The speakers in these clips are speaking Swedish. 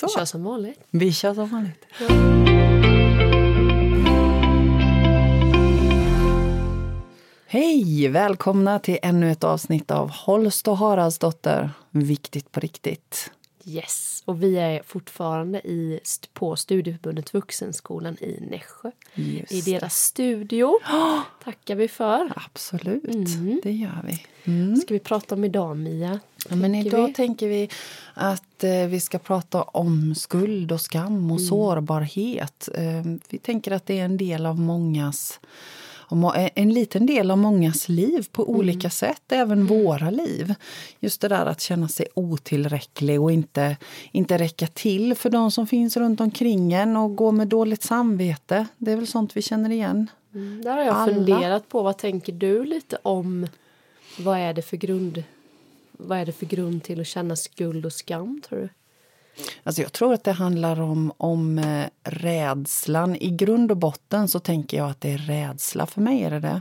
Så. Vi kör som vanligt. Vi kör som vanligt. Hej! Välkomna till ännu ett avsnitt av Holst och Haraldsdotter. Viktigt på riktigt. Yes, och vi är fortfarande i, på Studieförbundet Vuxenskolan i Nässjö. Just I deras studio. tackar vi för. Absolut, Mm. det gör vi. Mm. ska vi prata om idag, Mia? Ja, men idag vi? tänker vi att eh, vi ska prata om skuld och skam och sårbarhet. Eh, vi tänker att det är en del av mångas eh, en liten del av mångas liv på olika sätt, även våra liv. Just det där att känna sig otillräcklig och inte, inte räcka till för de som finns runt omkring en och gå med dåligt samvete. Det är väl sånt vi känner igen. Mm, där har jag Alla. funderat på, vad tänker du lite om vad är det för grund vad är det för grund till att känna skuld och skam, tror du? Alltså jag tror att det handlar om, om eh, rädslan. I grund och botten så tänker jag att det är rädsla. För mig är det det.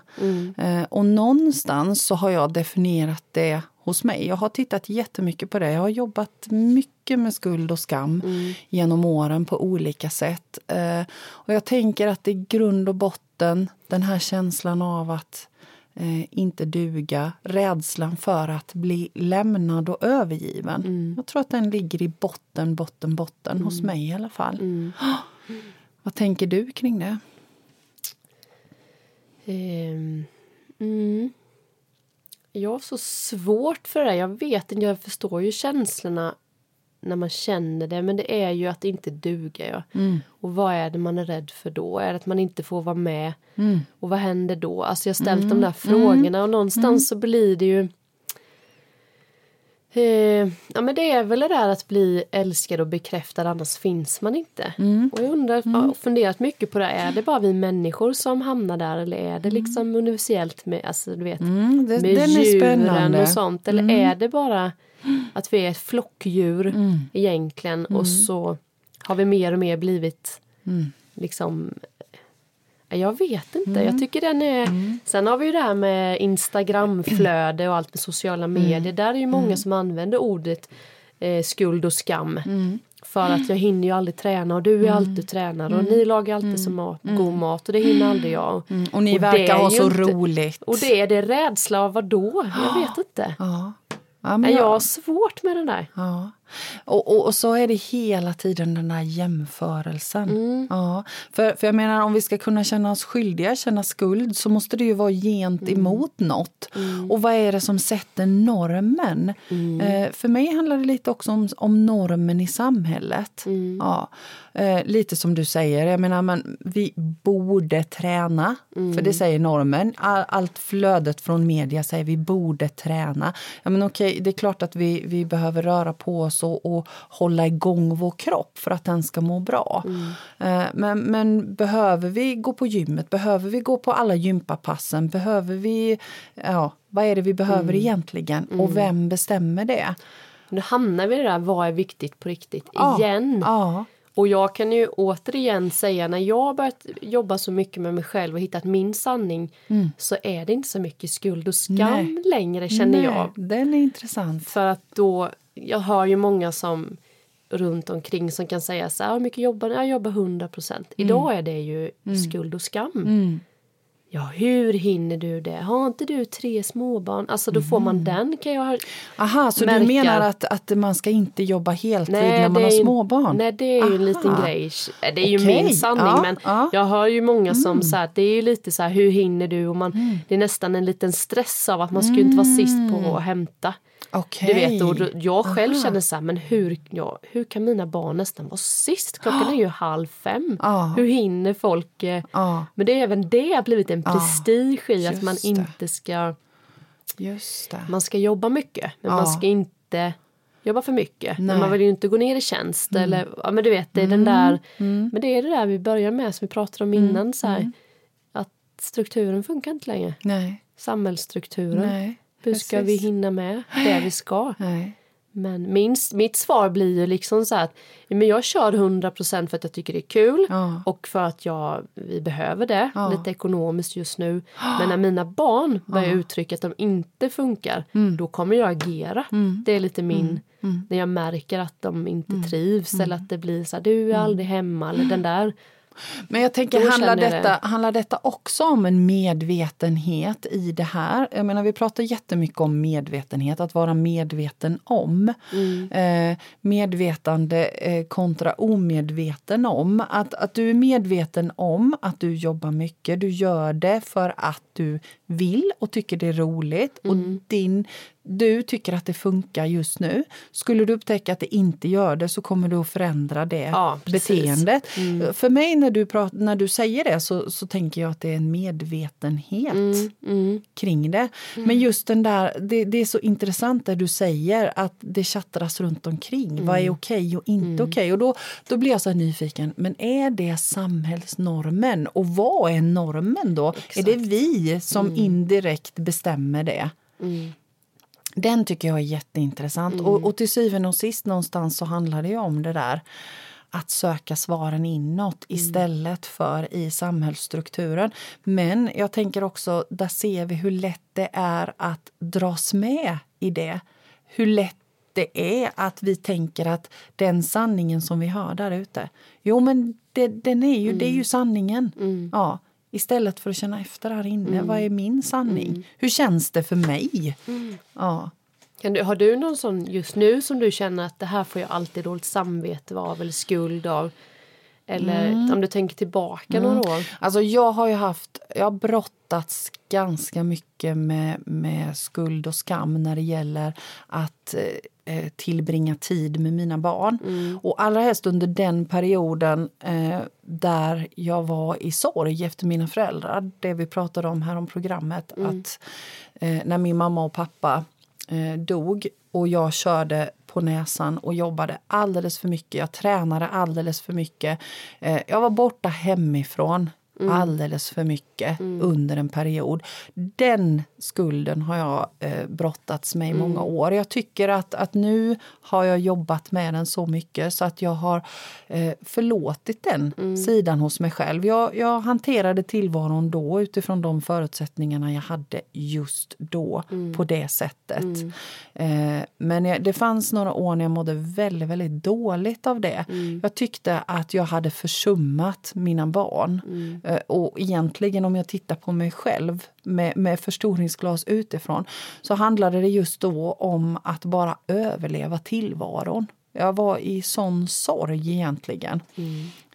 Eh, och någonstans så har jag definierat det hos mig. Jag har tittat jättemycket på det. Jag har jobbat mycket med skuld och skam genom åren på olika sätt. Eh, och jag tänker att i grund och botten den här känslan av att eh, inte duga, rädslan för att bli lämnad och övergiven. Jag tror att den ligger i botten, botten, botten, hos mig i alla fall. Vad tänker du kring det? Ehm, mm. Jag har så svårt för det. Jag vet inte, jag förstår ju känslorna när man känner det, men det är ju att inte duga. Ja. Och vad är det man är rädd för då? Är det att man inte får vara med? Och vad händer då? Alltså jag har ställt de där frågorna och någonstans så blir det ju Eh, ja men det är väl det där att bli älskad och bekräftad annars finns man inte. Och jag undrar, jag har funderat mycket på det. Är det bara vi människor som hamnar där eller är det liksom universellt med, alltså, du vet, Mm, det, med djuren spännande. och sånt? Eller är det bara att vi är ett flockdjur egentligen och så har vi mer och mer blivit liksom jag vet inte. Jag tycker den är... Sen har vi ju det här med Instagramflöde och allt med sociala medier. Där är ju många som använder ordet eh, skuld och skam. För att jag hinner ju aldrig träna och du är alltid tränare och ni lagar alltid så mat, god mat och det hinner aldrig jag. Mm, och ni det verkar är ha så inte- roligt. Och det är det rädsla av vad då? Jag vet inte. Ja. Ja, jag- jag har svårt med det där. Ja. Och, och, och så är det hela tiden den där jämförelsen. Mm. Ja. För, för jag menar, om vi ska kunna känna oss skyldiga, känna skuld så måste det ju vara gentemot Mm. något. Och vad är det som sätter normen? Mm. Eh, för mig handlar det lite också om, om normen i samhället. Mm. Ja. Eh, lite som du säger, jag menar, men vi borde träna. Mm. För det säger normen. All, allt flödet från media säger vi borde träna. Ja, men okej, det är klart att vi, vi behöver röra på oss och, och hålla igång vår kropp för att den ska må bra. Eh, men, men behöver vi gå på gymmet? Behöver vi gå på alla gympapassen? Behöver vi... Ja, vad är det vi behöver egentligen? Och vem bestämmer det? Nu hamnar vi i det där, vad är viktigt på riktigt? Ja, Igen. Ja. Och jag kan ju återigen säga när jag börjat jobba så mycket med mig själv och hittat min sanning så är det inte så mycket skuld och skam Nej. längre känner Nej, jag. Den är intressant. För att då, jag hör ju många som runt omkring som kan säga så här, hur mycket jobbar ni? Jag jobbar 100 procent. Idag är det ju skuld och skam. Ja, hur hinner du det? Har inte du tre småbarn? Alltså då får man den kan jag ha Aha, så märker- du menar att, att man ska inte jobba heltid när man har ju- småbarn? Nej, det är ju en liten Aha. grej. Det är ju Okej, min sanning, ja, men ja. Mm. jag hör ju många som säger att det är ju lite så här, hur hinner du? Och man, Det är nästan en liten stress av att man ska ju inte vara sist på att hämta. Okej. Du vet, och jag själv känner så här, men hur, ja, hur kan mina barn nästan vara sist? Klockan är ju halv fem. Ja. Hur hinner folk? Ja. Men det är även det har blivit en prestige i att man det. inte ska, man ska jobba mycket, men man ska inte jobba för mycket. Men Nej. Mm. man vill ju inte gå ner i tjänst eller, ja men du vet, det är den där, men det är det där vi börjar med som vi pratade om Mm. innan så här, att strukturen funkar inte längre. Nej. Samhällsstrukturen. Nej. Hur ska precis. vi hinna med det vi ska? Nej. Men min, mitt svar blir ju liksom så att men jag kör 100% för att jag tycker det är kul Ja. och för att jag, vi behöver det Ja. lite ekonomiskt just nu. Men när mina barn börjar uttrycka att de inte funkar Mm. då kommer jag agera. Det är lite min, när jag märker att de inte Mm. trivs eller att det blir så här, du är aldrig hemma eller den där. Men jag tänker, Då handlar detta, handlar detta också om en medvetenhet i det här? Jag menar, vi pratar jättemycket om medvetenhet, att vara medveten om. Eh, medvetande eh, kontra omedveten om. Att, att du är medveten om att du jobbar mycket, du gör det för att du vill och tycker det är roligt. Och din, du tycker att det funkar just nu. Skulle du upptäcka att det inte gör det så kommer du att förändra det Ja, beteendet. För mig när du, prat, när du säger det så, så tänker jag att det är en medvetenhet Mm. kring det. Men just den där, det, det är så intressant det du säger att det tjattras runt omkring. Vad är okej och inte okej? Och då, då blir jag så här nyfiken, men är det samhällsnormen? Och vad är normen då? Är det vi som indirekt bestämmer det? Den tycker jag är jätteintressant. Och, och till syvende och sist någonstans så handlar det ju om det där att söka svaren inåt istället för i samhällsstrukturen. Men jag tänker också, där ser vi hur lätt det är att dras med i det. Hur lätt det är att vi tänker att den sanningen som vi hör där ute, jo men det, den är ju, det är ju sanningen. Ja, istället för att känna efter här inne, vad är min sanning? Hur känns det för mig? Ja. Kan du, har du någon sån just nu som du känner att det här får jag alltid dåligt samvete av eller skuld av? Eller om du tänker tillbaka några år? Alltså jag har ju haft, jag har brottats ganska mycket med, med skuld och skam när det gäller att eh, tillbringa tid med mina barn. Och allra helst under den perioden eh, där jag var i sorg efter mina föräldrar. Det vi pratade om här om programmet. Att eh, när min mamma och pappa eh, dog och jag körde på näsan och jobbade alldeles för mycket. Jag tränade alldeles för mycket. Eh, jag var borta hemifrån alldeles för mycket under en period. Den skulden har jag eh, brottats med i många år. Jag tycker att, att nu har jag jobbat med den så mycket så att jag har eh, förlåtit den sidan hos mig själv. Jag, jag hanterade tillvaron då utifrån de förutsättningarna jag hade just då på det sättet. Eh, men jag, det fanns några år när jag mådde väldigt, väldigt dåligt av det. Jag tyckte att jag hade försummat mina barn. Eh, och egentligen om jag tittar på mig själv med, med förstoringsglas utifrån så handlade det just då om att bara överleva tillvaron. Jag var i sån sorg egentligen.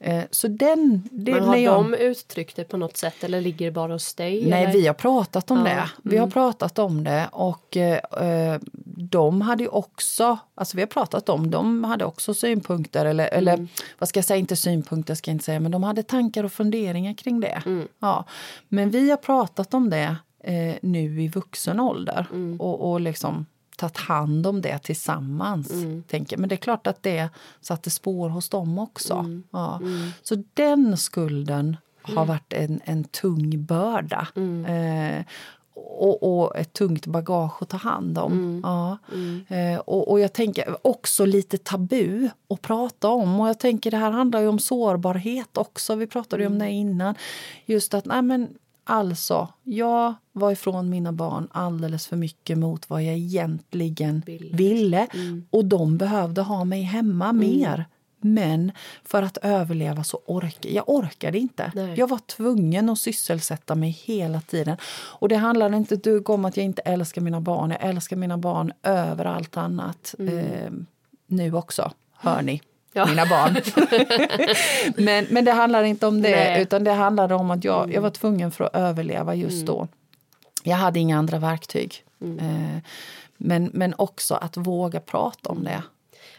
Eh, så den... Det, Men har jag, de uttryckt det på något sätt eller ligger det bara hos dig? Nej, eller? vi har pratat om Ja, det. Vi har pratat om det och eh, eh, de hade ju också, alltså vi har pratat om, de hade också synpunkter eller, eller vad ska jag säga, inte synpunkter ska jag inte säga, men de hade tankar och funderingar kring det. Ja. Men vi har pratat om det eh, nu i vuxen ålder och, och liksom tagit hand om det tillsammans. Tänker. Men det är klart att det satte spår hos dem också. Ja. Så den skulden har varit en, en tung börda. Eh, och, och ett tungt bagage att ta hand om. Ja. Eh, och, och jag tänker också lite tabu att prata om. Och jag tänker det här handlar ju om sårbarhet också. Vi pratade ju om det innan. Just att, nej men alltså, jag var ifrån mina barn alldeles för mycket mot vad jag egentligen Ville. ville. Och de behövde ha mig hemma mer. Men för att överleva så orkade jag orkade inte. Nej. Jag var tvungen att sysselsätta mig hela tiden. Och det handlar inte dugg om att jag inte älskar mina barn. Jag älskar mina barn över allt annat. Eh, nu också, hör ni. Ja. Mina barn. men, men det handlar inte om det, Nej. utan det handlar om att jag, jag var tvungen för att överleva just då. Jag hade inga andra verktyg. Eh, men, men också att våga prata om det.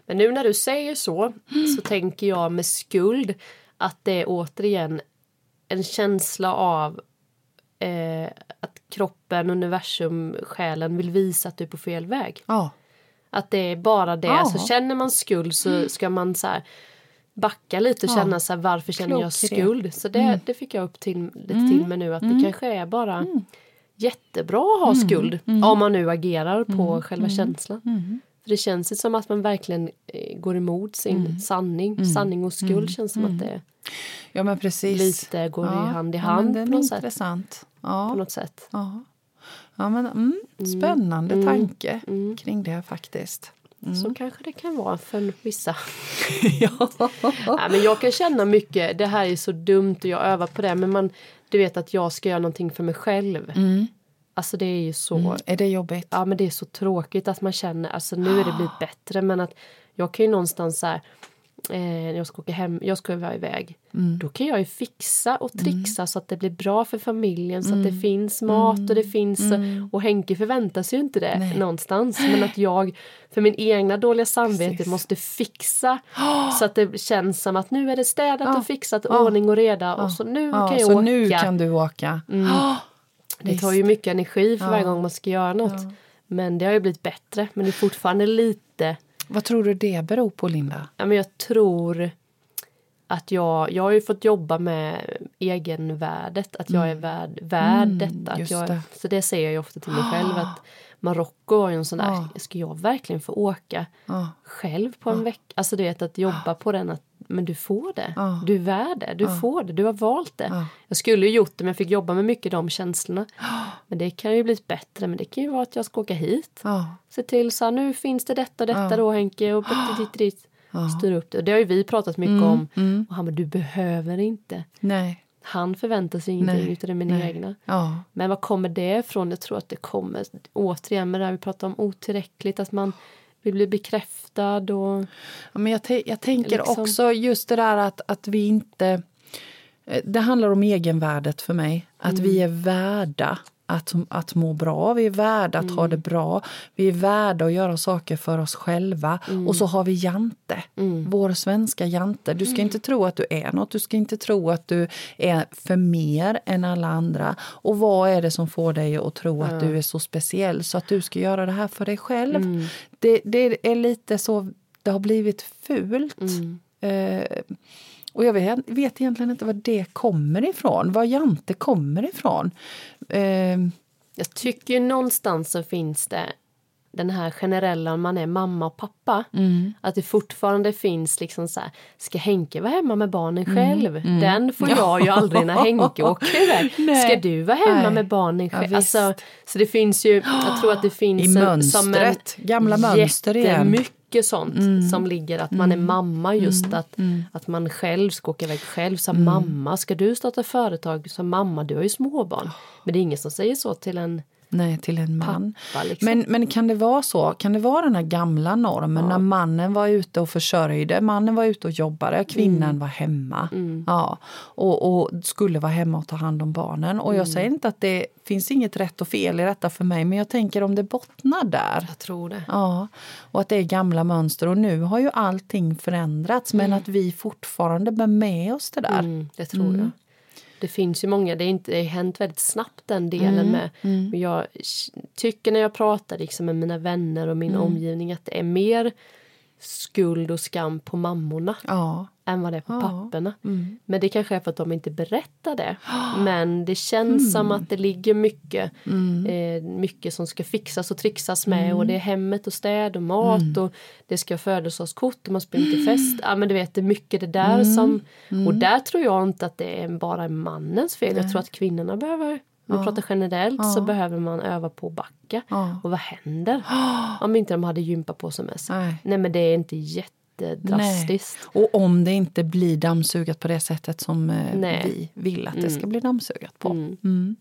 Men nu när du säger så så tänker jag med skuld att det är återigen en känsla av eh, att kroppen, universum, själen vill visa att du är på fel väg. Ja. Att det är bara det. Ja. Alltså, känner man skuld så ska man så här backa lite och Ja. känna så här, varför känner jag Klok skuld? Så det, det fick jag upp till, lite till mig nu att det kanske är bara jättebra att ha skuld om man nu agerar på själva känslan. För det känns ju som att man verkligen eh, går emot sin sanning. Sanning och skuld känns som att det Ja, men precis. lite går i hand i ja, hand den på något sätt. intressant. På Ja, något sätt. ja. ja men, mm, spännande tanke kring det faktiskt. Så kanske det kan vara för vissa. ja. Nej, men jag kan känna mycket, det här är så dumt och jag övar på det men man, du vet att jag ska göra någonting för mig själv. Alltså det är ju så, Är det jobbigt? ja men det är så tråkigt att man känner, alltså nu är det blivit bättre men att jag kan ju någonstans så här, eh, när jag ska åka hem, jag ska vara iväg. Då kan jag ju fixa och trixa så att det blir bra för familjen så att det finns mat och det finns och Henke förväntar sig ju inte det Nej. någonstans men att jag för min egna dåliga samvete Precis. måste fixa så att det känns som att nu är det städat Ja. och fixat, Ja. ordning och reda och så nu Ja, kan jag så åka. nu kan du åka. Ja, Det tar ju mycket energi för Ja. varje gång man ska göra något. Men det har ju blivit bättre. Men det är fortfarande lite... Vad tror du det beror på, Linda? Ja, men jag tror att jag... Jag har ju fått jobba med egenvärdet. Att jag är värd, värd detta. Att Mm. jag, det. Så det säger jag ju ofta till mig själv. Att Marocko var ju en sån där... Ja. Ska jag verkligen få åka Ja. själv på en vecka? Alltså du vet att jobba på den att men du får det. Ja. Du är värd det. Du får det. Du har valt det. Ja. Jag skulle ju gjort det men jag fick jobba med mycket de känslorna. Men det kan ju bli bättre. Men det kan ju vara att jag ska åka hit. Ja. Se till så här, nu finns det detta och detta Ja. då Henke och dit, dit. Styr upp det. Och det har ju vi pratat mycket Mm, om. Och han bara, du behöver inte. Nej. Han förväntar sig ingenting Nej, utan det är mina nej. egna. Ja. Men vad kommer det ifrån? Jag tror att det kommer återigen med det här vi pratar om otillräckligt. Att man vill bli bekräftad och... Ja, Men jag, jag tänker Liksom. också just det där att, att vi inte... eh, Det handlar om egenvärdet för mig. Att vi är värda att, att må bra, vi är värda att ha det bra. Vi är värda att göra saker för oss själva. Och så har vi Jante, vår svenska Jante. Du ska inte tro att du är något, du ska inte tro att du är för mer än alla andra. Och vad är det som får dig att tro att du är så speciell så att du ska göra det här för dig själv? Det, det är lite så det har blivit fult. Eh, och jag vet, vet egentligen inte var det kommer ifrån, var Jante kommer ifrån. Eh, Jag tycker ju någonstans så finns det den här generella om man är mamma och pappa. Mm. Att det fortfarande finns liksom så här, ska Henke vara hemma med barnen Mm. själv? Den får jag ju aldrig när Henke åker iväg. Ska du vara hemma Nej. med barnen Ja, själv? visst. alltså, så det finns ju, jag tror att det finns I en, som en mönstret, gamla mönster igen. Mm. jättemycket sånt som ligger att man är mamma just att, att man själv ska åka iväg själv som Mm. mamma. Ska du starta företag som mamma? Du har ju småbarn. Men det är ingen som säger så till en nej, till en man. pappa. Liksom. Men, men kan det vara så? Kan det vara den här gamla normen när mannen var ute och försörjde, mannen var ute och jobbade, kvinnan Mm. var hemma. Ja, och, och skulle vara hemma och ta hand om barnen. Och Mm. jag säger inte att det finns inget rätt och fel i detta för mig, men jag tänker om det bottnar där. Jag tror det. Ja, och att det är gamla mönster. Och nu har ju allting förändrats, men att vi fortfarande bär med oss det där. Mm, det tror jag. Det finns ju många, det, är inte, det har hänt väldigt snabbt den delen med. Men jag tycker när jag pratar liksom med mina vänner och min omgivning att det är mer skuld och skam på mammorna. Ja, än vad det är på Ja. papporna. Men det kanske är för att de inte berättar det. Men det känns som att det ligger mycket, eh, mycket som ska fixas och trixas med. Och det är hemmet och städ och mat och det ska födelsedagskort och man springer till fest. Ja men du vet det är mycket det där som... Och där tror jag inte att det är bara mannens fel. Jag tror att kvinnorna behöver om vi pratar generellt så behöver man öva på att backa. Ja. Och vad händer om inte de hade gympa på som mest? Nej. Nej men det är inte jättedrastiskt. och om det inte blir dammsugat på det sättet som eh, Nej. vi vill att det ska bli dammsugat på. Mm.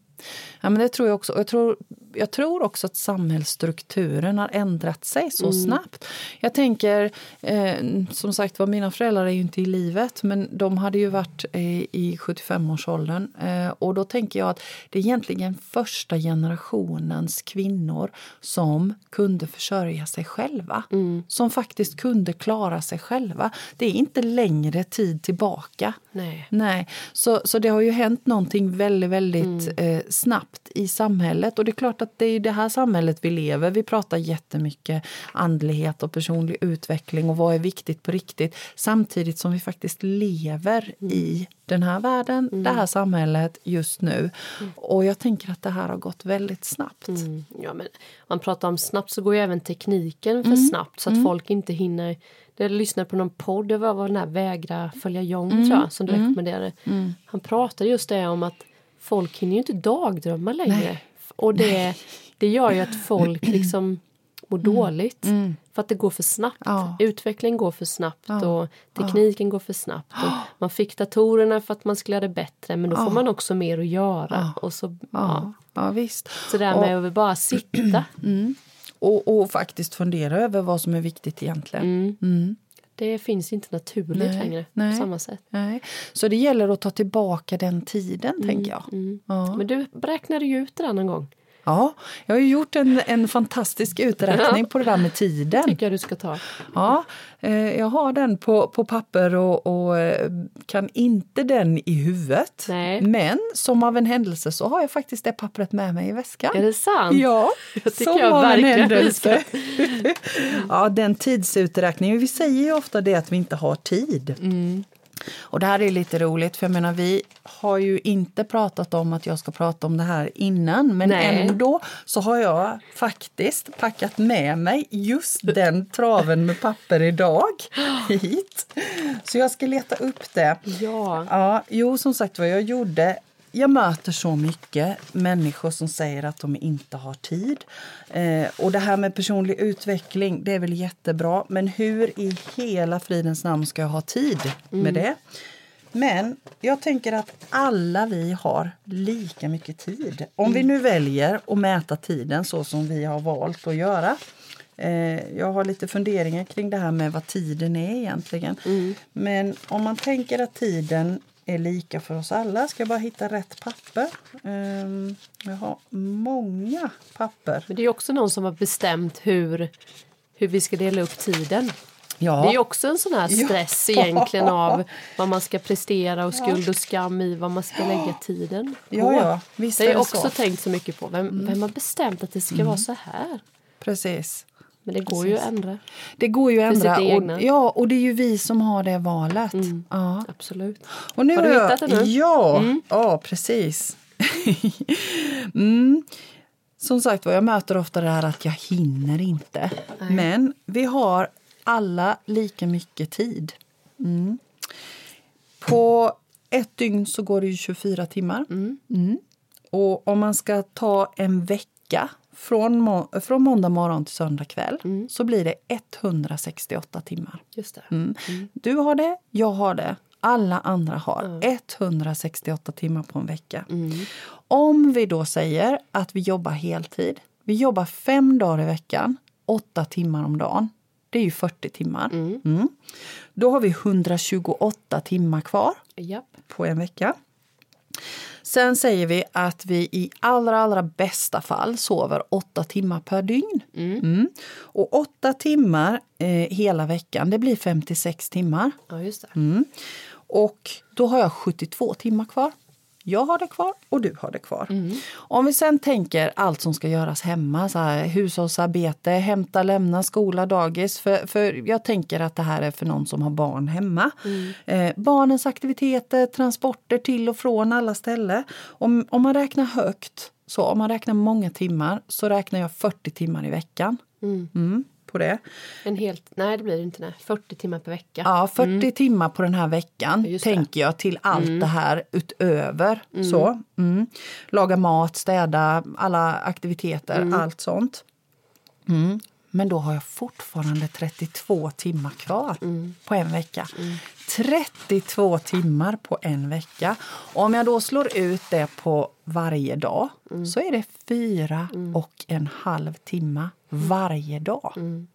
Ja, men det tror jag också. Jag tror, jag tror också att samhällsstrukturen har ändrat sig så snabbt. Jag tänker, eh, som sagt var, mina föräldrar är ju inte i livet men de hade ju varit eh, i 75-årsåldern. Eh, och då tänker jag att det är egentligen första generationens kvinnor som kunde försörja sig själva. Som faktiskt kunde klara sig själva. Det är inte längre tid tillbaka. Nej. Nej, så, så det har ju hänt någonting väldigt, väldigt eh, snabbt i samhället. Och det är klart att det är det här samhället vi lever. Vi pratar jättemycket andlighet och personlig utveckling och vad är viktigt på riktigt. Samtidigt som vi faktiskt lever mm. i den här världen, mm. det här samhället just nu. Mm. Och jag tänker att det här har gått väldigt snabbt. Mm. Ja, men man pratar om snabbt så går ju även tekniken för mm. snabbt så att mm. folk inte hinner jag lyssnade på någon podd, det var den här Vägra följa Jong mm. tror jag, som du mm. rekommenderade. Mm. Han pratade just det om att folk hinner ju inte dagdrömma längre. Nej. Och det, det gör ju att folk liksom mår mm. dåligt. Mm. För att det går för snabbt. Ja. Utvecklingen går för snabbt ja. och tekniken ja. går för snabbt. Och man fick datorerna för att man skulle göra det bättre men då får man också mer att göra. Och så, ja. visst. så det där med och, att bara sitta. Mm. Och, och, faktiskt fundera över vad som är viktigt egentligen. Mm. Det finns inte naturligt nej, längre nej, på samma sätt. Nej. Så det gäller att ta tillbaka den tiden, mm, tänker jag. Mm. Ja. Men du räknade ju ut det där någon gång. Ja, jag har gjort en, en fantastisk uträkning på det där med tiden. tycker jag du ska ta. Ja, eh, jag har den på, på papper och, och, eh, kan inte den i huvudet. Nej. Men som av en händelse så har jag faktiskt det pappret med mig i väskan. Är det sant? Ja, jag som jag av en händelse. ja, den tidsuträkningen. Vi säger ju ofta det att vi inte har tid. Mm. Och det här är lite roligt, för jag menar vi har ju inte pratat om att jag ska prata om det här innan, men Nej. ändå så har jag faktiskt packat med mig just den traven med papper idag hit. Så jag ska leta upp det. Ja. ja jo, som sagt vad jag gjorde jag möter så mycket människor som säger att de inte har tid. Eh, och det här med personlig utveckling, det är väl jättebra. Men hur i hela fridens namn ska jag ha tid med mm. det? Men jag tänker att alla vi har lika mycket tid. Om mm. vi nu väljer att mäta tiden så som vi har valt att göra. Eh, jag har lite funderingar kring det här med vad tiden är egentligen. Mm. Men om man tänker att tiden är lika för oss alla. Ska jag bara hitta rätt papper. Um, jag har många papper. Men det är också någon som har bestämt hur, hur vi ska dela upp tiden. Ja. Det är också en sån här stress ja. egentligen av vad man ska prestera och skuld och skam i vad man ska lägga tiden på. Ja, ja. Visst det har jag också så. tänkt så mycket på. Vem, mm. vem har bestämt att det ska mm. vara så här? Precis. Men det går Precis. ju att ändra. Det går ju att ändra. Och, ja, och det är ju vi som har det valet. Mm. Ja. Absolut. Och nu har du hittat det nu? Ja, mm. ja precis. mm. Som sagt jag möter ofta det här att jag hinner inte. Nej. Men vi har alla lika mycket tid. Mm. På ett dygn så går det ju 24 timmar. Mm. Mm. Och om man ska ta en vecka från, må från måndag morgon till söndag kväll mm. så blir det 168 timmar. Just det. Mm. Mm. Du har det, jag har det, alla andra har 168 timmar på en vecka. Mm. Om vi då säger att vi jobbar heltid, vi jobbar fem dagar i veckan, åtta timmar om dagen. Det är ju 40 timmar. Mm. Mm. Då har vi 128 timmar kvar Japp. på en vecka. Sen säger vi att vi i allra, allra bästa fall sover åtta timmar per dygn. Mm. Mm. Och åtta timmar eh, hela veckan, det blir 56 timmar. Ja, just det. Mm. Och då har jag 72 timmar kvar. Jag har det kvar och du har det kvar. Mm. Om vi sen tänker allt som ska göras hemma, så här, hushållsarbete, hämta, lämna, skola, dagis. För, för jag tänker att det här är för någon som har barn hemma. Mm. Eh, barnens aktiviteter, transporter till och från alla ställen. Om, om man räknar högt, så om man räknar många timmar, så räknar jag 40 timmar i veckan. Mm. Mm på det. En helt, nej, det blir det inte. Nej. 40 timmar per vecka. Ja, 40 mm. timmar på den här veckan tänker jag till allt mm. det här utöver. Mm. Så, mm. Laga mat, städa, alla aktiviteter, mm. allt sånt. Mm. Men då har jag fortfarande 32 timmar kvar på en vecka. 32 timmar på en vecka. Och om jag då slår ut det på varje dag så är det fyra och en halv timme varje dag. Mm.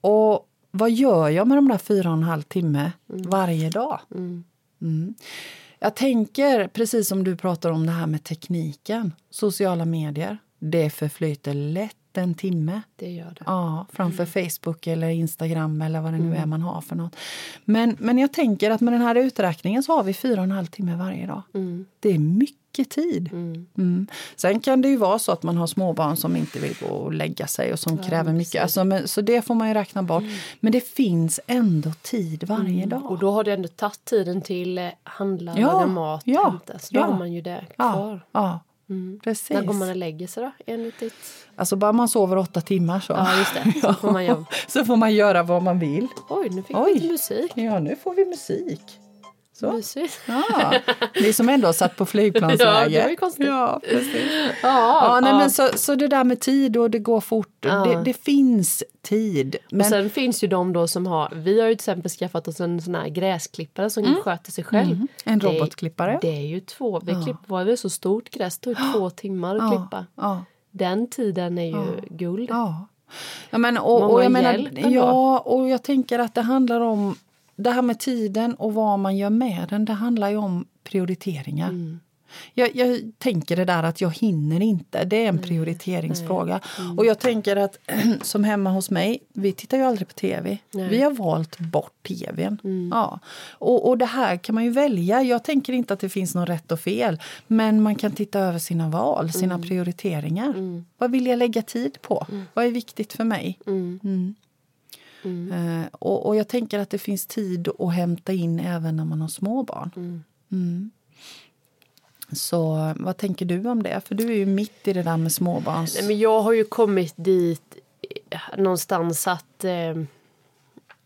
Och vad gör jag med de där fyra och en halv timme mm. varje dag? Mm. mm. Jag tänker, precis som du pratar om det här med tekniken, sociala medier. Det förflyter lätt lätt en timme. Det gör det. Ja, framför Facebook eller Instagram eller vad det nu är man har för något. Men, men jag tänker att med den här uträkningen så har vi fyra och en halv timme varje dag. Det är mycket tid. Mm. Sen kan det ju vara så att man har småbarn som inte vill gå och lägga sig och som kräver mycket. Alltså, men, så det får man ju räkna bort. Men det finns ändå tid varje dag. Och då har du ändå tagit tiden till handla, Ja, laga mat, ja, hämta. Så då ja. har man ju det Ja, kvar. ja Mm. precis. När går man och lägger sig då? Enligt ditt... Alltså bara man sover åtta timmar så. Ja, just det. Så får man göra... så får man göra vad man vill. Oj, nu fick Oj. vi lite musik. Ja, nu får vi musik. Så. Mysigt. Ja, vi som ändå satt på flygplansläge. Ja, det var ju konstigt. Ja, precis. Ja, Ja, nej, ja. men så, så det där med tid och det går fort, Ja. det, det finns tid. Men, Och sen finns ju de då som har, vi har ju till exempel skaffat oss en sån här gräsklippare som sköter sig själv. Mm. En Det robotklippare. Det är ju två, vi klipper, var det så stort gräs, det tog två timmar att klippa. ja, Den tiden är ju guld. ja. ja men, och, och jag menar, ja, och jag tänker att det handlar om det här med tiden och vad man gör med den. Det handlar ju om prioriteringar. Mm. Jag, jag tänker det där att jag hinner inte. Det är en prioriteringsfråga. Mm. Och jag tänker att som hemma hos mig, vi tittar ju aldrig på tv. Nej. Vi har valt bort tvn. Mm. Ja. Och, och det här kan man ju välja. Jag tänker inte att det finns något rätt och fel. Men man kan titta över sina val, sina Mm. prioriteringar. Vad vill jag lägga tid på? Vad är viktigt för mig? Mm. Eh, och, och jag tänker att det finns tid att hämta in även när man har små barn. Mm. Så vad tänker du om det? För du är ju mitt i det där med småbarns... Nej, men jag har ju kommit dit eh, någonstans att eh,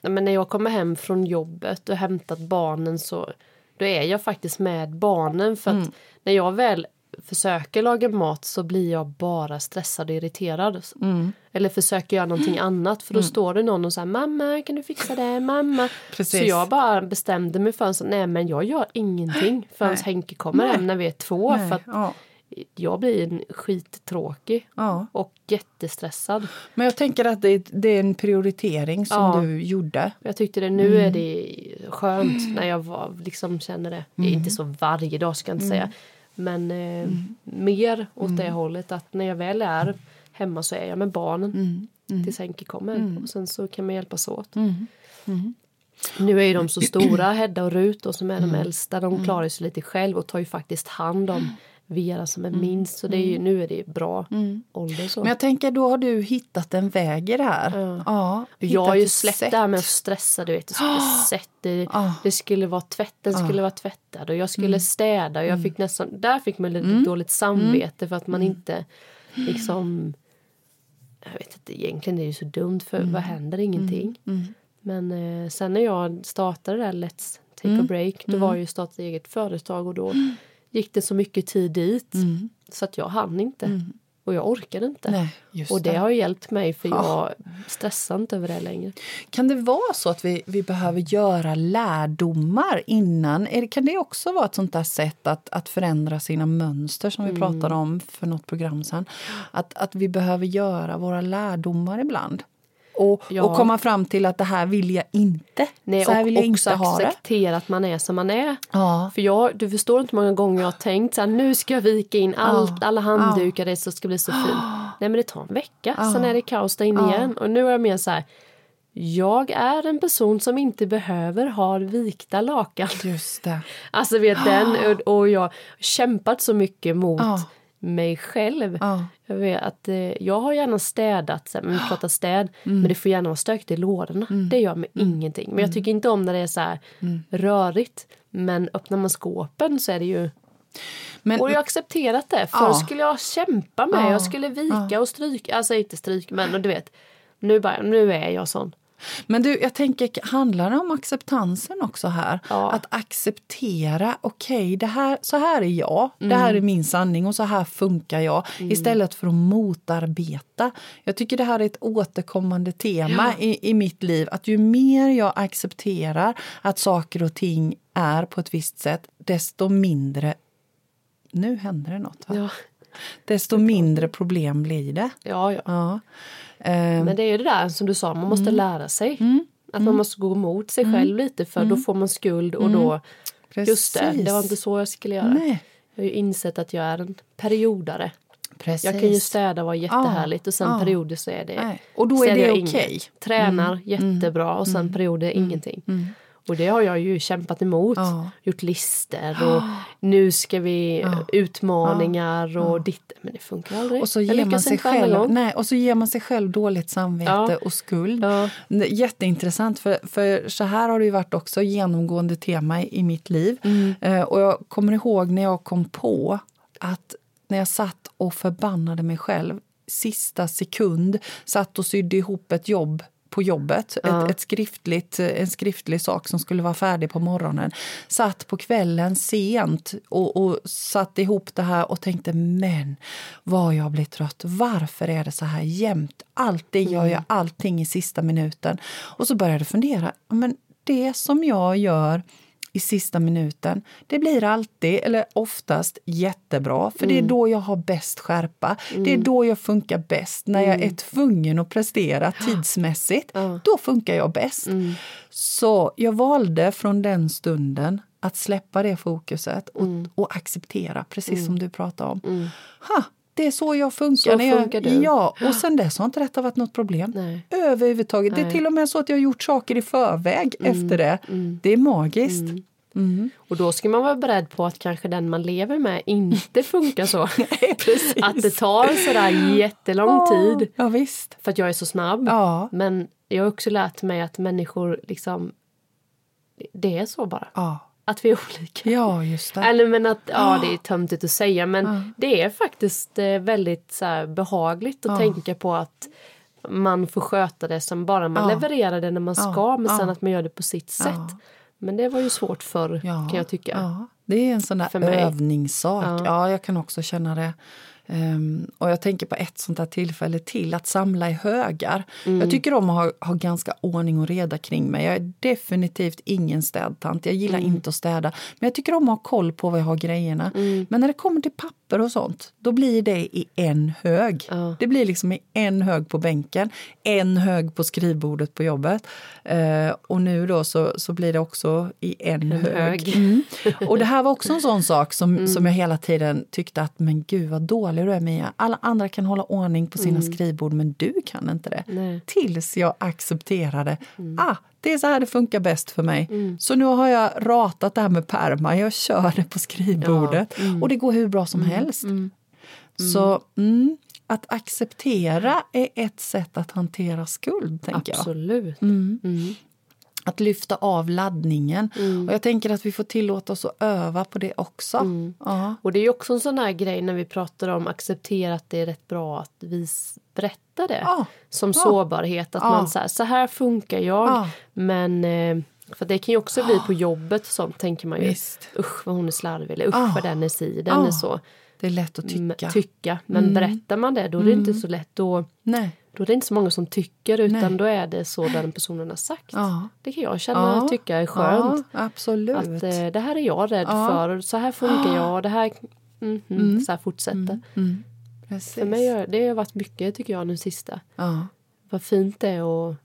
men när jag kommer hem från jobbet och hämtat barnen så då är jag faktiskt med barnen för att när jag väl försöker laga mat så blir jag bara stressad och irriterad. Eller försöker göra någonting annat för då står det någon och säger mamma kan du fixa det, mamma. Precis. Så jag bara bestämde mig för att nej men jag gör ingenting förrän Nej. Henke kommer Nej. hem när vi är två. Nej, För att ja, jag blir skittråkig ja. och jättestressad. Men jag tänker att det, det är en prioritering som Ja. du gjorde. Jag tyckte det nu är det skönt när jag var, liksom känner det. Det är inte så varje dag ska jag inte säga. Men eh, mer åt det hållet att när jag väl är hemma så är jag med barnen tills Henke kommer. Och sen så kan man hjälpas åt. Nu är ju de så stora, Hedda och Rut och som är de äldsta. De klarar sig lite själv och tar ju faktiskt hand om Vera som är minst. Så det är ju, nu är det bra ålder. Så. Men jag tänker, då har du hittat en väg i det här. Ja. Ja, Jag har ju släppt sätt. det här med att stressa, du vet. Sätta, det, Ah. det skulle vara tvätt, den skulle vara tvättad och jag skulle städa. Och jag fick nästan, där fick man lite dåligt samvete för att man inte liksom... Jag vet inte, egentligen är det ju så dumt för vad händer? Ingenting. Men eh, sen när jag startade det här Let's take a break, då var jag ju startat eget företag och då gick det så mycket tid dit så att jag hann inte. Och jag orkade inte. Nej, och det, det. har hjälpt mig för jag stressar inte över det längre. Kan det vara så att vi, vi behöver göra lärdomar innan? Är kan det också vara ett sånt där sätt att, att förändra sina mönster som vi Mm. pratade om för något program sen? Att, att vi behöver göra våra lärdomar ibland. Och, Ja. och komma fram till att det här vill jag inte. Nej, så här och vill jag också inte ha det. acceptera att man är som man är. Ja. För jag, du förstår inte hur många gånger jag har tänkt så här, nu ska jag vika in allt, alla handdukar, det så ska bli så fint. Nej men det tar en vecka, sen är det kaos där inne igen. Och nu är jag mer så här, jag är en person som inte behöver ha vikta lakan. Just det. Alltså vet den, och, och jag har kämpat så mycket mot Ja. Mig själv. Ja. Jag vet att eh, jag har gärna städat, så här, men vi pratar städ, Mm. men det får gärna vara stökigt i lådorna. Det gör mig ingenting. Men jag tycker inte om när det är så här Mm. rörigt. Men öppnar man skåpen så är det ju... Men, Och jag har accepterat det. Förr Ja. skulle jag kämpa med, Ja. jag skulle vika och stryka, alltså inte stryka men du vet. Nu, bara, nu är jag sån. Men du, jag tänker, handlar det om acceptansen också här? Ja. Att acceptera, okej, det här, så här är jag, det här Mm. är min sanning och så här funkar jag. Istället för att motarbeta. Jag tycker det här är ett återkommande tema i, i mitt liv. Att ju mer jag accepterar att saker och ting är på ett visst sätt, desto mindre... Nu händer det något. Va? Ja, Desto mindre problem blir det. ja. ja. Ja. Ehm, Men det är ju det där som du sa, man måste Mm. lära sig. Att man måste gå emot sig själv lite för Mm. då får man skuld och då... Just det, Precis. det var inte så jag skulle göra. Nej. Jag har ju insett att jag är en periodare. Precis. Jag kan ju städa och vara jättehärligt och sen Ja. perioder så är det Nej. Och då är det okej. inget. Tränar jättebra och sen perioder ingenting. Och det har jag ju kämpat emot. Ja. Gjort lister och nu ska vi utmaningar och ditt. Men det funkar aldrig. Och så ger man sig själv, nej, och så ger man sig själv dåligt samvete Ja. och skuld. Ja. Jätteintressant, för, för så här har det ju varit också genomgående tema i, i mitt liv. Mm. Eh, och jag kommer ihåg när jag kom på att när jag satt och förbannade mig själv sista sekund, satt och sydde ihop ett jobb på jobbet, ett, ett skriftligt, en skriftlig sak som skulle vara färdig på morgonen. Satt på kvällen sent och, och satte ihop det här och tänkte men vad jag blir trött. Varför är det så här jämt? Alltid gör jag allting i sista minuten. Och så började jag fundera, men det som jag gör i sista minuten. Det blir alltid, eller oftast, jättebra. För det är då jag har bäst skärpa. Det är då jag funkar bäst. När jag är tvungen att prestera tidsmässigt, då funkar jag bäst. Så jag valde från den stunden att släppa det fokuset och, och acceptera, precis som du pratade om. Ha, det är så jag funkar. Så jag, funkar du. Ja, och sen dess har inte detta varit något problem. Nej. Överhuvudtaget. Det är till och med så att jag har gjort saker i förväg efter det. Det är magiskt. Och då ska man vara beredd på att kanske den man lever med inte funkar så. Precis. Att det tar sådär jättelång tid Ja, visst. för att jag är så snabb. Ja. Men jag har också lärt mig att människor liksom det är så bara. Ja, Att vi är olika. ja just det. Eller men att, ja det är töntigt att säga men det är faktiskt eh, väldigt så här, behagligt att tänka på att man får sköta det som bara man Ja. levererar det när man ska men sen att man gör det på sitt sätt. Men det var ju svårt förr Ja, kan jag tycka. Ja, det är en sån där övningssak. Ja. jag kan också känna det. Ehm, och jag tänker på ett sånt här tillfälle till, att samla i högar. Mm. Jag tycker om att ha, ha ganska ordning och reda kring mig. Jag är definitivt ingen städtant. Jag gillar Mm. inte att städa. Men jag tycker om att ha koll på var jag har grejerna. Mm. Men när det kommer till papper och sånt, då blir det i en hög. Ja. Det blir liksom i en hög på bänken, en hög på skrivbordet på jobbet. Eh, och nu då så, så blir det också i en, hög. hög. Mm. Och det här var också en sån sak som, som jag hela tiden tyckte att men gud vad dålig du är Mia. Alla andra kan hålla ordning på sina skrivbord men du kan inte det. Nej. Tills jag accepterade, ah, det är så här det funkar bäst för mig. Så nu har jag ratat det här med perma, jag kör det på skrivbordet och det går hur bra som helst. Så mm, att acceptera är ett sätt att hantera skuld, tänker jag. Absolut. Att lyfta av laddningen. Och jag tänker att vi får tillåta oss att öva på det också. Ja. Och det är ju också en sån här grej när vi pratar om acceptera att det är rätt bra att vi berättar det. Ja. Som sårbarhet. Att Ja. man säger så här funkar jag. Ja. Men eh, för det kan ju också bli på jobbet och sånt tänker man ju. Visst. Usch vad hon är slarvig eller usch vad den är si, den är så. Det är lätt att M- tycka. tycka. Men berättar man det då är det inte så lätt. Då, Nej. Då är det inte så många som tycker utan Nej. då är det så den personen har sagt. Ja. Det kan jag känna tycka är skönt. Ja, absolut. Att eh, det här är jag rädd Ja. för så här funkar jag. Det här, mhm, Så här fortsätter. Precis. För mig det har varit mycket tycker jag nu sista. ja. Vad fint det är att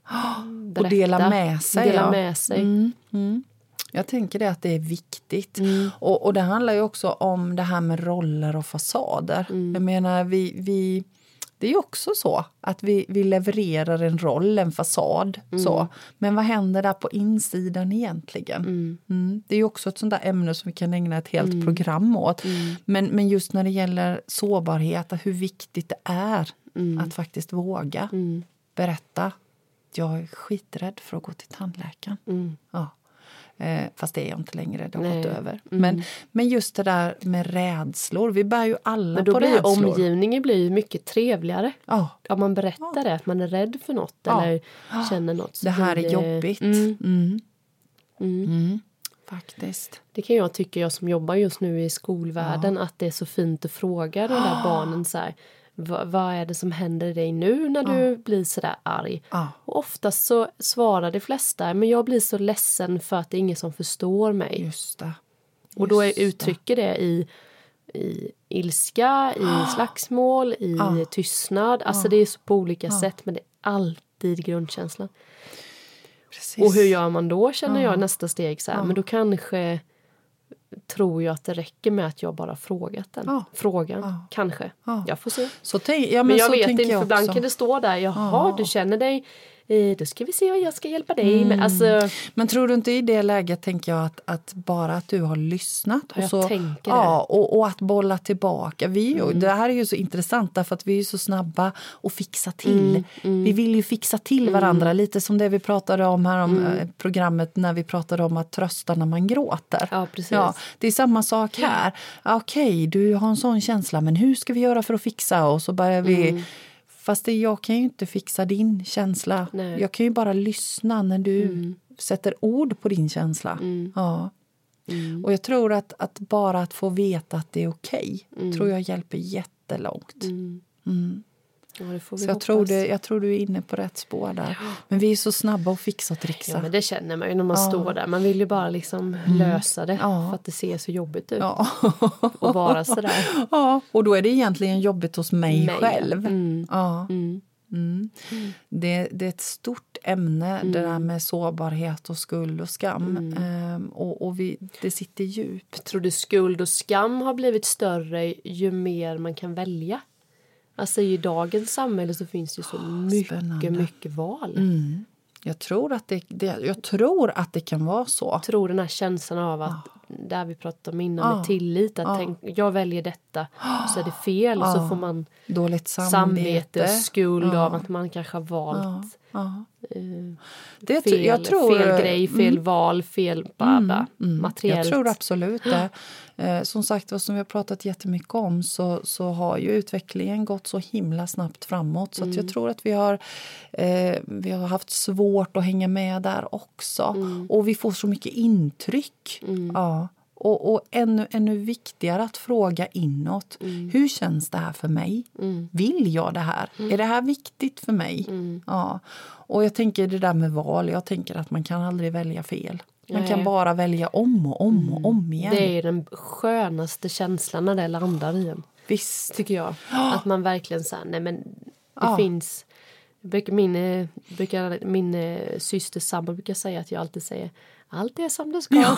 berätta. Och dela med sig. Dela ja. med sig. Mm, mm. Jag tänker det att det är viktigt. Mm. Och, och det handlar ju också om det här med roller och fasader. Mm. Jag menar, vi, vi, det är ju också så att vi, vi levererar en roll, en fasad. Mm. Så. Men vad händer där på insidan egentligen? Mm. Det är ju också ett sånt där ämne som vi kan ägna ett helt Mm. program åt. Men, men just när det gäller sårbarhet, hur viktigt det är Mm. att faktiskt våga berätta. Jag är skiträdd för att gå till tandläkaren. Mm. Ja. Eh, fast det är jag inte längre, det har Nej. Mm. gått över. Men, men just det där med rädslor, vi bär ju alla Men då på blir rädslor. omgivningen blir ju mycket trevligare. Ja, Om man berättar det, att man är rädd för något Ja. eller känner något. det här är jobbigt. Mm, Mm. mm. Mm. Faktiskt. Det kan jag tycka, jag som jobbar just nu i skolvärlden, att det är så fint att fråga de där barnen så här, "Va- vad är det som händer i dig nu när du blir så där arg? Ja. Och oftast så svarar de flesta, men jag blir så ledsen för att det är ingen som förstår mig. Just det. och då är, just uttrycker det i, i ilska, i slagsmål, i Ja. tystnad. Alltså det är så på olika sätt, men det är alltid grundkänslan. Precis. Och hur gör man då känner jag nästa steg så här, men då kanske tror jag att det räcker med att jag bara frågat den Ja. frågan. Ja. Kanske. Ja. Jag får se. Så tänk, men, Men jag vet inte, för ibland kan det stå där, jaha Ja. du känner dig, då ska vi se vad jag ska hjälpa dig med. Alltså, Men tror du inte i det läget, tänker jag, att, att bara att du har lyssnat jag så, ja, och, och att bolla tillbaka. Vi, Mm. Det här är ju så intressant därför att vi är så snabba att fixa till. Mm, Vi vill ju fixa till varandra, lite som det vi pratade om här om eh, programmet när vi pratade om att trösta när man gråter. Ja, precis. Ja, det är samma sak här. Okej, du har en sån känsla, men hur ska vi göra för att fixa? Och så börjar vi... Mm. Fast det, jag kan ju inte fixa din känsla. Nej. Mm. Jag kan ju bara lyssna när du sätter ord på din känsla. Ja. Mm. Och jag tror att, att bara att få veta att det är okej tror jag hjälper jättelångt. Mm. Ja, Så jag tror, det, jag tror du är inne på rätt spår där. Men vi är så snabba att fixa och trixa. Ja, men det känner man ju när man står där. Man vill ju bara liksom lösa det Mm. Ja. för att det ser så jobbigt ut. Ja. Och vara sådär. ja, och då är det egentligen jobbigt hos mig, Mig. själv. Mm. Ja. Mm. Mm. Det, det är ett stort ämne, det där med sårbarhet och skuld och skam. Ehm, och och vi, det sitter djupt. Tror du skuld och skam har blivit större ju mer man kan välja? Alltså i dagens samhälle så finns det så mycket, Spännande. mycket val. Mm. Jag, tror att det, det, jag tror att det kan vara så. Jag tror den här känslan av att, där vi pratade om innan Ja. med tillit, att tänk, jag väljer detta så är det fel och så får man Dåligt samvete, samvete. och skuld av att man kanske har valt Ja. eh, Det, fel, jag tror, fel grej, fel mm, val, fel bla, bla, mm, materiellt. Jag tror absolut det. Eh, som sagt, vad som vi har pratat jättemycket om så, så har ju utvecklingen gått så himla snabbt framåt. Så att Mm. jag tror att vi har, eh, vi har haft svårt att hänga med där också. Mm. Och vi får så mycket intryck. Ja. Och, och ännu, ännu viktigare att fråga inåt. Mm. Hur känns det här för mig? Vill jag det här? Mm. Är det här viktigt för mig? Ja. Och jag tänker det där med val, jag tänker att man kan aldrig välja fel. Man Nej. kan bara välja om och om och om igen. Det är den skönaste känslan när det landar i en. Visst. Tycker jag. Att man verkligen säger, nej men det Ja. finns jag brukar, min, eh, brukar, min eh, syster sambo brukar säga att jag alltid säger allt är som det ska.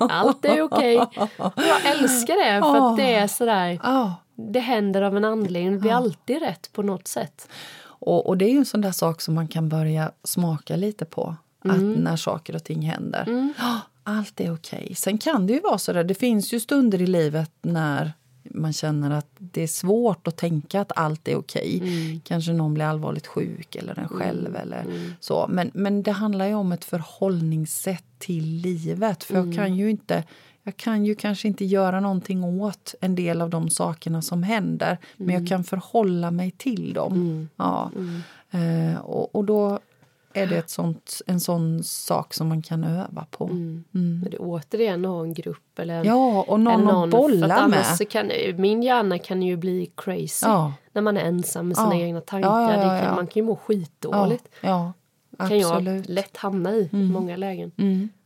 Allt är okej. Och Jag älskar det för att det är sådär. Ja. Det händer av en anledning. Det blir alltid rätt på något sätt. Och, och det är ju en sån där sak som man kan börja smaka lite på. Att när saker och ting händer. Ja, Allt är okej. Sen kan det ju vara så där. Det finns ju stunder i livet när man känner att det är svårt att tänka att allt är okej. Kanske någon blir allvarligt sjuk eller en själv. eller så. Men, men det handlar ju om ett förhållningssätt till livet. För jag kan ju inte jag kan ju kanske inte göra någonting åt en del av de sakerna som händer men jag kan förhålla mig till dem. Ja. Eh, och, och då är det ett sånt, en sån sak som man kan öva på. Men det är återigen att ha en grupp eller en, Ja, och någon, eller för att bolla med. så Kan, min hjärna kan ju bli crazy Ja. när man är ensam med sina Ja. egna tankar. Ja, kan. Man kan ju må skitdåligt. Ja, kan jag. Mm. lätt hamna i i många lägen.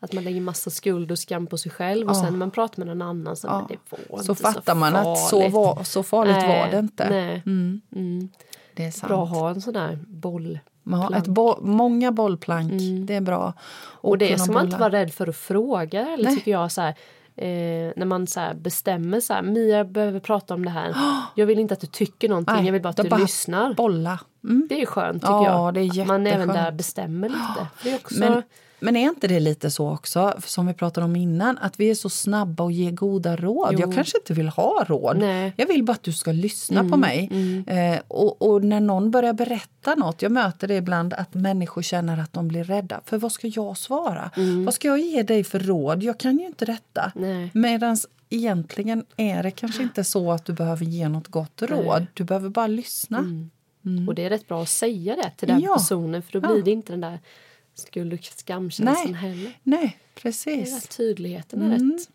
Att man lägger massa skuld och skam på sig själv och sen när man pratar med någon annan så Ja. det var Så fattar man att så, farligt. var, så farligt Nej, var det inte. Nej. Mm, Mm. det är sant. Bra att ha en sån där boll. Man har plank. ett bo- många bollplank, det är bra. Och det kunna ska man inte vara rädd för att fråga eller Nej. tycker jag så här, eh, när man så bestämmer så här, Mia behöver prata om det här. Jag vill inte att du tycker någonting, Nej, jag vill bara att du bara lyssnar. Bolla. Mm. Det är skönt tycker Ja, jag. det är Att man även där bestämmer lite. Det är också, Men, men är inte det lite så också, som vi pratade om innan, att vi är så snabba att ge goda råd? Jo. Jag kanske inte vill ha råd. Nej. Mm, Jag vill bara att du ska lyssna på mig. Eh, och, och när någon börjar berätta något, jag möter det ibland att människor känner att de blir rädda. För vad ska jag svara? Vad ska jag ge dig för råd? Jag kan ju inte detta. Mm. Medan egentligen är det kanske inte så att du behöver ge något gott råd. Du behöver bara lyssna. Och det är rätt bra att säga det till den Ja. personen för då Ja. blir det inte den där skuld och skamkänslan heller. Nej, Det är precis. rätt, tydligheten är Mm. rätt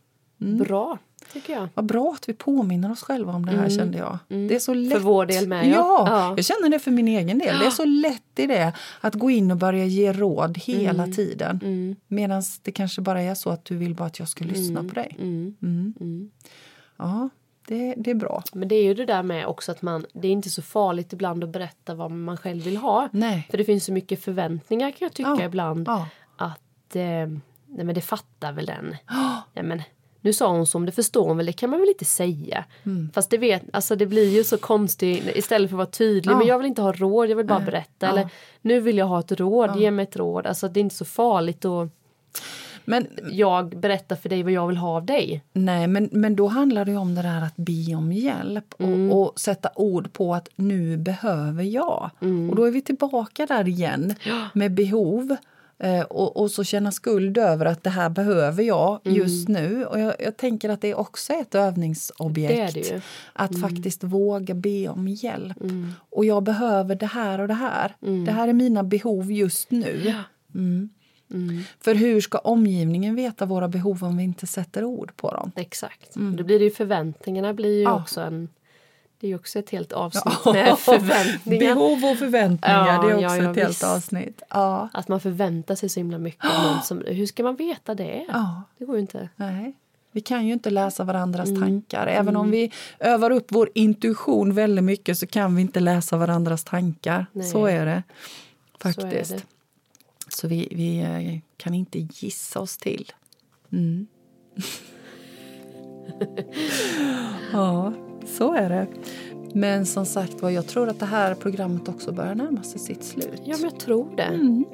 bra tycker jag. Vad bra att vi påminner oss själva om det här kände jag. Det är så lätt. Mm. vår del med, ja. ja. Ja. Jag känner det för min egen del. Det är så lätt i det att gå in och börja ge råd hela Mm. tiden. Medan det kanske bara är så att du vill bara att jag ska lyssna på dig. Mm. Mm. Ja, det, det är bra. Men det är ju det där med också att man, det är inte så farligt ibland att berätta vad man själv vill ha. Nej. För det finns så mycket förväntningar kan jag tycka Ja, ibland. ja. Att, eh, nej men det fattar väl den. Nej men nu sa hon så, om det förstår hon väl, det kan man väl inte säga. Mm. Fast det, vet, alltså det blir ju så konstigt istället för att vara tydlig. Ja. Men jag vill inte ha råd, jag vill bara berätta. Eller nu vill jag ha ett råd, ge mig ett råd. Alltså det är inte så farligt och Men, jag berättar för dig vad jag vill ha av dig. nej, men, men då handlar det om det där att be om hjälp Mm. och, och sätta ord på att nu behöver jag. Mm. Och då är vi tillbaka där igen med behov. Eh, och, och så känna skuld över att det här behöver jag Mm. just nu. Och jag, jag tänker att det också är ett övningsobjekt. Det det ju. Mm. Att faktiskt våga be om hjälp. Och jag behöver det här och det här. Mm. Det här är mina behov just nu. Mm. För hur ska omgivningen veta våra behov om vi inte sätter ord på dem? Exakt. Då blir det ju förväntningarna blir ju Mm. Ja. också en... Det är ju också ett helt avsnitt med förväntningar. Behov och förväntningar, Ja, det är ja, också ja, ett helt visst. avsnitt. Ja. Att man förväntar sig så himla mycket någon som... Hur ska man veta det? ja. Det går ju inte. Nej. Vi kan ju inte läsa varandras Mm. tankar. Även om vi övar upp vår intuition väldigt mycket så kan vi inte läsa varandras tankar. Nej. Så är det Så är faktiskt. det. Så vi, vi eh, kan inte gissa oss till. Mm. ja, så är det. Men som sagt var, jag tror att det här programmet också börjar närma sig sitt slut. Ja, men jag tror det. Mm.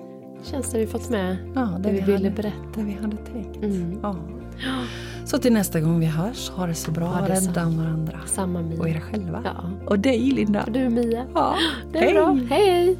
Känns det vi fått med Ja, det vi ville hade, berätta. det vi hade tänkt. Mm. Ja. Så till nästa gång vi hörs, ha det så bra, Ha det rädda om varandra. Samma Mia. Och er själva. Ja. Och dig Linda. Och du Mia. Ja. Det är bra. Hej!